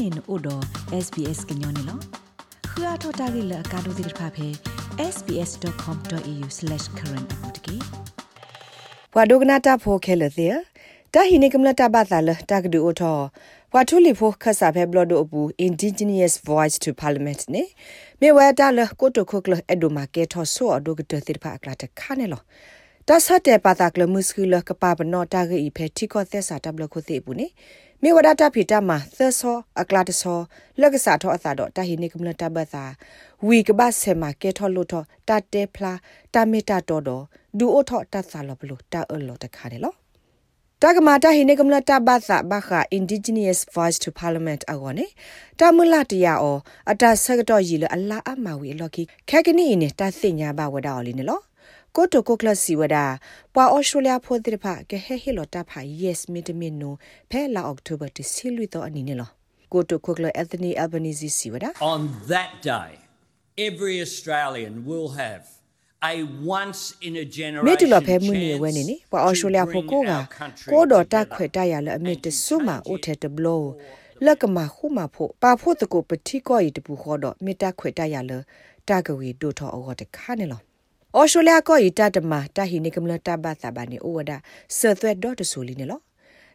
နေနို့တော့ SBS ကညောနေလောခရထတာဂိလကာဒိုဒိဖာဖေ sbs.com.au/current အပူတကေဘွာဒိုကနာတာဖိုခဲလသေတာဟိနေကမလတာဘာသာလတာကဒူအိုထောဘွာထူလီဖိုခဆာဖေဘလဒိုအပူ indigenous voice to parliament နေမေဝဲတာလကိုတိုခုကလအဒိုမာကေထောဆောအဒိုကတသေဖာအကလာတခါနေလောတဆတ်တဲ့ပါတာကလမှုစကူလကပါပနောတာဂိဖေတီကောသက်စာတဘလခုသေဘူးနေ မေဝဒတာဖီတာမှာသဆောအကလာတဆောလက်ကစားထောအသာတော့တာဟိနေကမလတာဘသာဝီကဘဆေမာကေထောလို့ထောတာတေဖလာတာမီတာတော်တော်ဒူအိုထောတတ်စာလဘလို့တာအလောတခါတယ်လို့တကမာတာဟိနေကမလတာဘာသာဘာခာ indigenous voice to parliament အကောနေတာမလတရာအောအတာဆကတော့ရီလအလာအမဝီလော်ကီခက်ကနီနေတာစင်ညာဘဝဒါအော်လီနော် ကိုတိုကိုကလစီဝဒပွာအော်စတြေးလျဖိုတိဖာကဟဲဟီလိုတာဖာ yes မီတမင်နိုဖဲလာအောက်တိုဘာတစီလူတော့အနီနေလောကိုတိုကိုကလအက်သနီအယ်ဘနီဇီစီဝဒ On that day every Australian will have a once in a generation မေတူလဖဲမှုနေဝဲနေနေပွာအော်စတြေးလျဖိုကိုကကိုတော်တက်ခွေတရရလအမစ်တဆုမအိုထဲတဘလောလက်ကမခုမဖို့ပါဖို့တကိုပတိကောဤတပူခေါ်တော့မေတ္တခွေတရလတကဝီဒိုထောအောတခါနေလော ဩစတြေးလျကိုဤတတမတဟိနေကမလတဘသဘာနေဩဝဒဆသွဲဒေါ်တဆူလီနေလော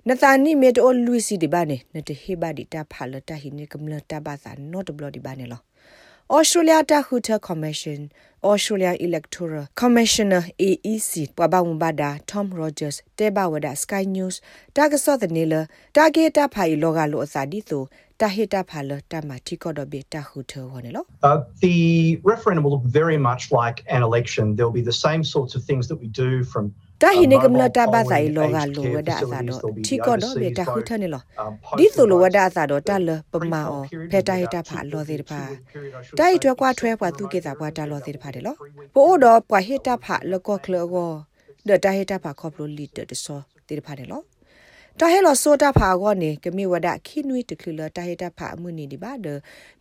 နသနိမေတိုလူစီဒီဘာနေနတဟေဘာဒီတဖာလတဟိနေကမလတဘသနော့တဘလဒီဘာနေလော Australia Tahuta Commission Australia Electoral Commissioner AEC ပပဝဘဒါ Tom Rogers တေဘဝဒ Sky News တာကစောတဲ့နေလတာဂေတာဖိုင်လောကလိုအစာဒီဆိုတာဟေတာဖာလတာမတီကောဒဘေတာဟုထဝနေလော The referendum will look very much like an election there will be the same sorts of things that we do from တာဟိနေကမလတာဘာဆိုင်လောကလိုဝဒအစာတော့ထီကောတော့ဘေတာခုထနေလောဒီဆိုလိုဝဒအစာတော့တလပမာအောဖဲတာဟိတာဖာလောသေးတဖာတိုင်ထွဲကွာထွဲပွားသူကေတာပွားတာလောသေးတဖာတယ်လောပို့တော့ပွားဟိတာဖာလကောကလောကောဒတာဟိတာဖာခေါပလိုလီတတဆောတေတဖာတယ်လောတာဟဲလောဆိုတာဖာကောနေကမိဝဒခိနွေတခလတာဟဲတာဖာအမှုနေဒီပါဒ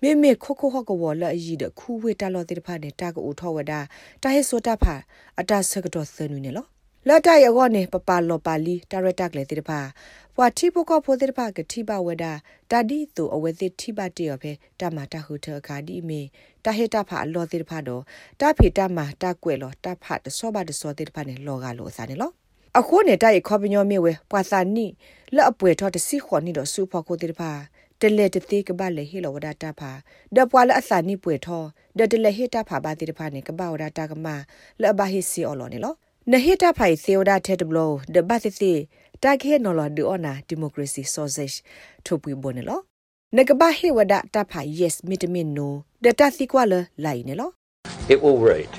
မေမေခိုခိုဟကဝလအီဒခူဝေတာလောတေဖာနေတာကအိုထောဝဒတာဟဲဆိုတာဖာအတာဆကတော့ဆနွေနေလော လတ်တရကောနေပပလောပါလီဒါရတက်လေတိတဖာဘွာတိပကောဖိုတိတဖာကတိပဝဒတာဒီသူအဝဲတိတိပတေရဖဲတမတာဟုထခါဒီမေတာဟေတာဖာလောတိတဖာတော့တာဖေတမတာကွဲလောတာဖတ်စောဘတစောတိတဖာနေလောကလောစာနေလောအခုနေတာရခေါပညောမြေဝဲပွာစာနိလက်အပွေထောတစီခေါ်နိတော့စူဖော်ကိုတိတဖာတလေတသေးကပလေဟီလောဝဒတာဖာဒပွာလအစာနိပွေထောဒတလေဟေတာဖာဘာတိတဖာနေကပဝဒတာကမလဘဟီစီအော်လောနေလော နဟိတာဖိုင်သေဝဒတက်ဘလောဒဘတ်စီတာခေနော်လဒူအနာဒီမိုကရေစီဆော့ဇက်ထိုပွေဘနလောနကဘာဟေဝဒတာဖိုင် yes မီတမင်နိုဒတာစီကွာလလိုက်နေလော It will read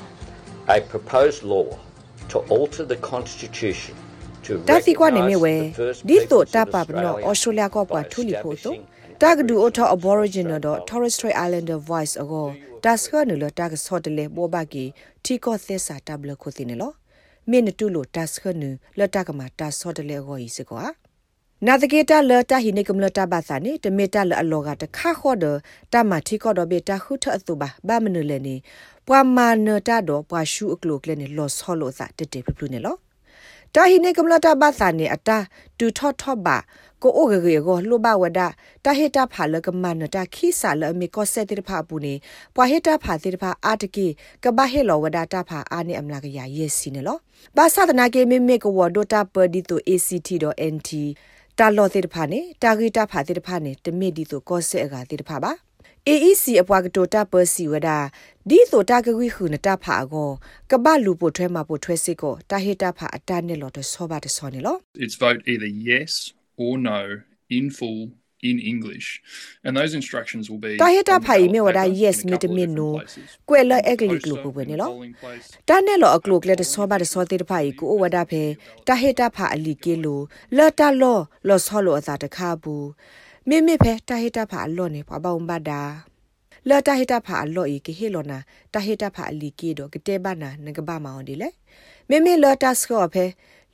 a proposed law to alter the constitution to တာစီကွာနေမြဝဲဒီဆိုတာပပနောဩစတြေးလျကောပွားထူလီဖို့ဆိုတာဂဒူအိုထော aboriginal တော့ Torres Strait Islander voice အကောတာစခနလတာကဆော့တလေဘောဘကီတီကောသက်စာတဘလခုသိနေလော မင်းတူလိုတတ်ခနလတကမှာတဆော့တလေကိုဤစကွာနာတကေတာလတာဟိနေကမလတာဘာသာနေတမေတာလအလောကတခါခေါ်ဒတမတိကောဒဘေတာခုထအသူပါဘာမနလေနေပွာမာနတာတော့ပွာရှုအကလုကလေနေလောဆောလို့စာတတေဖပလူနေလော တာဟိနေကမလတာဘာသာနေအတာတူထော့ထော့ပါကိုအိုဂရေကိုလှဘဝဒတာဟေတာဖာလကမနတာခိစာလအမီကိုဆက်တိဖာပူနေပွာဟေတာဖာတိဖာအာတကီကဘဟေလောဝဒတာဖာအာနေအမလာကရယေစီနေလောဘာသာဒနာကေမေမေကဝဒတာပဒီတို ACT.NT တာလောတိဖာနေတာဂီတာဖာတိဖာနေတမီဒီတိုကိုဆက်အကတိဖာပါ AEC အပွားကတိုတာပစီဝဒဒီဆိုတာကဝိခုနတာဖာကိုကပလူပိုထွဲမှာပိုထွဲစစ်ကိုတာဟေတာဖာအတနဲ့လောတဆောပါတဆောနေလော It's vote either yes or no in full in English. And those instructions will be တာဟတာဖိုင်မြေဝဒ yes မီတမင်နိုကွယ်လအက်ကလီကလူပဝနေလောတာနဲ့လောအကလုကလက်တဆောပါတဆောတေတဖိုင်ကိုဝဒဖဲတာဟတာဖာအလီကေလိုလတာလောလောဆောလောအသာတခါဘူး မေမေဖဲတာဟတာဖာအလောနေပပဝမ်ဘဒါလာတာဟတာဖာအလောဤကေဟေလောနာတာဟတာဖာအလီကေတော့ကတဲ့ဘာနာငကဘာမောင်ဒီလေမေမေလာတာစခောဖဲ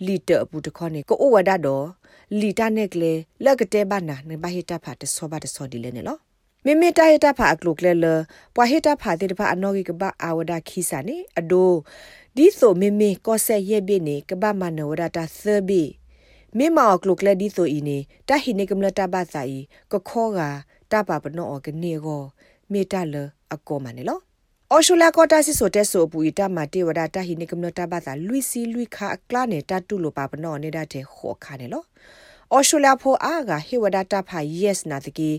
လီတအပူတခေါနေကိုဝဒတော့လီတာနက်ကလေလက်ကတဲ့ဘာနာနေဘာဟတာဖာတဆောဘာတဆောဒီလေနေလောမေမေတာဟတာဖာအကလုကလေလပွာဟတာဖာတေတဖာအနောဂီကဘာအာဝဒခီစာနေအဒိုဒီဆိုမေမေကောဆက်ရဲ့ဘေနေကဘာမနဝဒတာသဘီ မေမောကလုကလေဒီဆိုဤနေတာဟိနေကမလတာဘာစာဤကခောကတပါပနောကနေကိုမေတလအကောမနေလောအော်ရှူလာကောတာစီဆိုတက်ဆိုပူီတမတေဝဒတာဟိနေကမနတာဘာသာလူစီလူခါအကလာနေတာတူလိုပါပနောနေတာတဲ့ခေါ်ခါနေလောအော်ရှူလာဖိုအာဂါဟေဝဒတာဖာ yes နာတကီ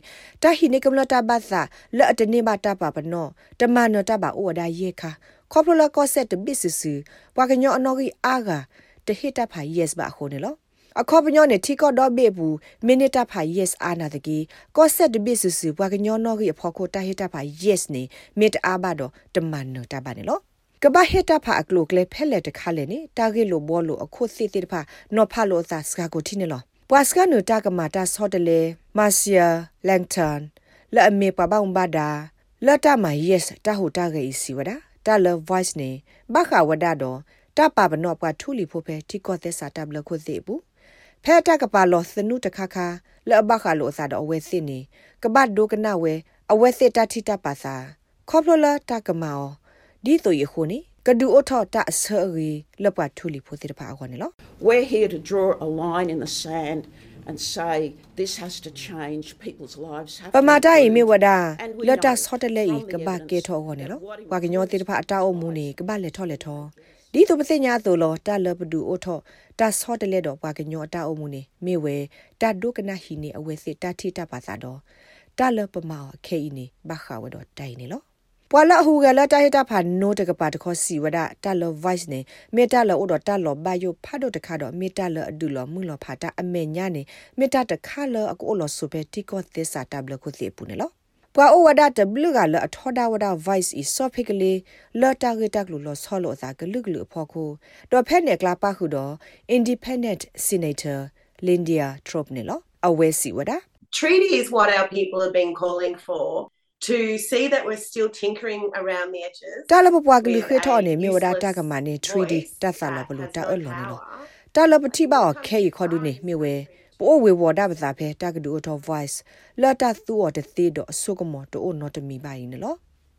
တာဟိနေကမလတာဘာသာလဲ့အတနေဘာတာပါပနောတမနတာဘာဩဒါယေခါခေါပလလကောဆက်တဘစ်ဆူပွာကညောအနော်ကြီးအာဂါတဟိတဖာ yes ဘာခိုနေလော အခေါပညောနေတီကော့ဒေါ်ဘေဘူးမိနစ်တာဖာ yes အာနာတကီကောဆက်တဘစ်ဆူဆူပွာကညောနော်ကြီးအဖို့ကိုတာဟိတဖာ yes နေမစ်အာဘာတော့တမန်နတာဘာနေလောကဘာဟက်တာဖာအကလုကလေဖဲလက်တခါလေနေတာဂီလိုဘောလိုအခုစစ်တိတဖာနော်ဖာလိုသာစကာကိုတီနေလောပွာစကနုတာကမာတာဆော့တလေမာဆီယာလန်တန်လာအမေပပောင်ဘာဒါလာတာမ yes တာဟိုတာဂေစီဝဒါတာလ voice နေဘခဝဒါတော့ တပပနော့ပွားထူလီဖို့ပဲတီကောသက်စာတဘလခုသေးဘူးဖဲတကပါလောသနုတခခလဘခလောစာတော့အဝဲစစ်နေကပတ်ဒိုကနဝဲအဝဲစစ်တတိတပါစာခေါပလလတကမောဒီတိုရခုနေကဒူအထောတအဆရီလပထူလီဖို့တဲ့ပါခေါနေလော We're here to draw a line in the sand and say this has to change people's lives have ပမာတိုင်မြေဝဒလတ်တဆော့တလေကဘာကေထောခေါနေလောကွာကညောတိတဖအတာအုံမူနေကဘာလက်ထောလက်ထော ဒီသူပစညာသို့လောတလပဒူအိုထောတဆော့တလေတော့ကွာကညောအတာအုံမူနေမေဝဲတဒုကနဟီနေအဝဲစစ်တတိတပါစာတော့တလပမောခေအီနေဘခဝတော့တိုင်နေလောပွာလာဟူကလာတဟတာဖာနိုတကပါတခောစီဝဒတလ voice နေမေတလဥဒတလဘယုဖတ်တော့တခါတော့မေတလအဒူလမူလဖာတာအမေညာနေမေတတခါလအကိုလဆုပဲတီကောသစ္စာတဘလခုစီပူနေလော ပွာအိုဝဒတဘလကလအထောဒဝဒ voice is so physically လော်တာဂက်တကလို့လောဆောလို့သာဂလုဂလုဖို့ခုတော့ဖက်နေကလာပါခုတော့ independent senator lindia trop နေလောအဝဲစီဝဒ Treaty is what our people have been calling for to see that we're still tinkering around the edges. တာလပပွားကလေးခွေထော်နေမြေဝဒတာကမနေ 3D တတ်ဆာလဘလူတာအလောနေလောတာလပတိပါခဲရခေါ်ဒူနေမြေဝဲ ပိုဝေဝဒါပစာဖဲတာကဒူတော့ voice လတ်တသူော်တသေးတော့အဆုကမောတိုနော်တမီပါရင်နော်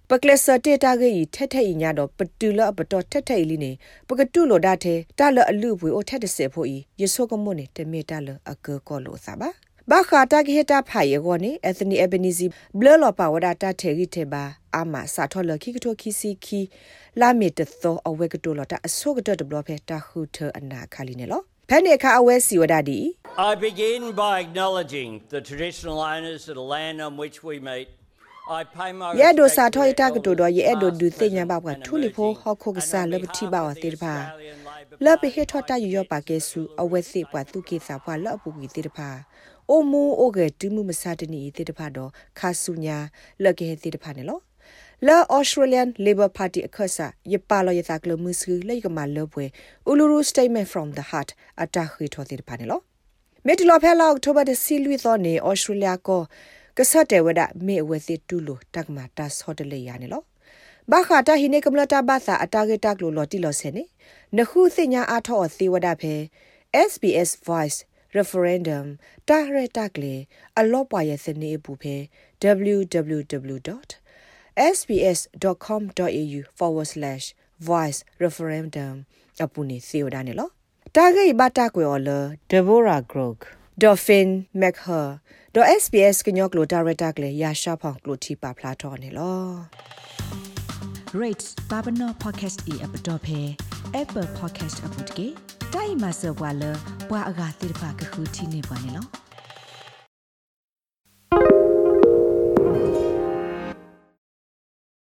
ပကလစတေတာဂေထက်ထက်ညတော့ပတူလပတော်ထက်ထက်လီနေပကတူလိုဒါတဲ့တလအလူပွေအိုထက်တစေဖို့ဤယေဆုကမောနေတမေတလအကေကောလို့စာပါဘာခတာကဟတာဖိုင်ယောနေအသနီအဘနီဇီဘလလပါဝဒတာထေရီတေဘာအာမစာထောလခိကတိုခိစီခီလာမီတသောအဝဲကတိုလတာအဆုကတတဘလဖဲတာခုထအနာခါလီနေလောဖဲနေခါအဝဲစီဝဒဒီ I begin by acknowledging the traditional owners of the land on which we meet. I pay my ရဲဒို respect စာ to ထောက်တာက elders, တိုတော့ရဲဒို past, ဒူသိညာဘ present က and ထူလီဖို emerging. ဟောခုက And စား on လဘတိပါဝ behalf of တေ the ပါ Australian Labor လပ Party, ဟေထောတာရရပါကဲစုအဝဲစစ်ပွားသူကိစာပွားလအပူကြီးတေတပါအိုမူအိုကတူမှုမစတနီတေတပါတော့ခါဆုညာလကေတေတပါနေလောလာ Australian Labor Party အခါစာယပါလောယတာကလမှုစလေကမလောပွဲ Uluru Statement from the Heart အတာခိထောတေတပါနေလော မေတလဖဲလာအောက်တိုဘာတစီလွီသောနေ Australia ကိုကဆတ်တဲ့ဝဒမေဝဲစစ်တူလိုတက်မာတာဆော့တလေရနေလောဘာခတာဟိနေကမလတာဘာသာအတာဂေတက်လိုလော်တီလော်ဆယ်နေနခုစညာအထောအသေးဝဒဖဲ SBS Voice referendum တာရတက်လေအလောပွားရဲ့စနေပူဖဲ www.sbs.com.au/voice referendum အပူနေစီယိုဒါနေလော တာဂိဘတာကွယ်ော်လဒေဘိုရာဂရိုဂ်ဒေါ်ဖင်မက်ဟာဒေါ် SBS ကညောကလိုဒါရတာကလေရာရှာဖောင်ကလိုတီပါဖလာတော်နေလော rate babano podcast e app dot phe apple podcast app dot ke dai ma se bwa le bwa aga tir pha ka khu thi ne bwa ne lo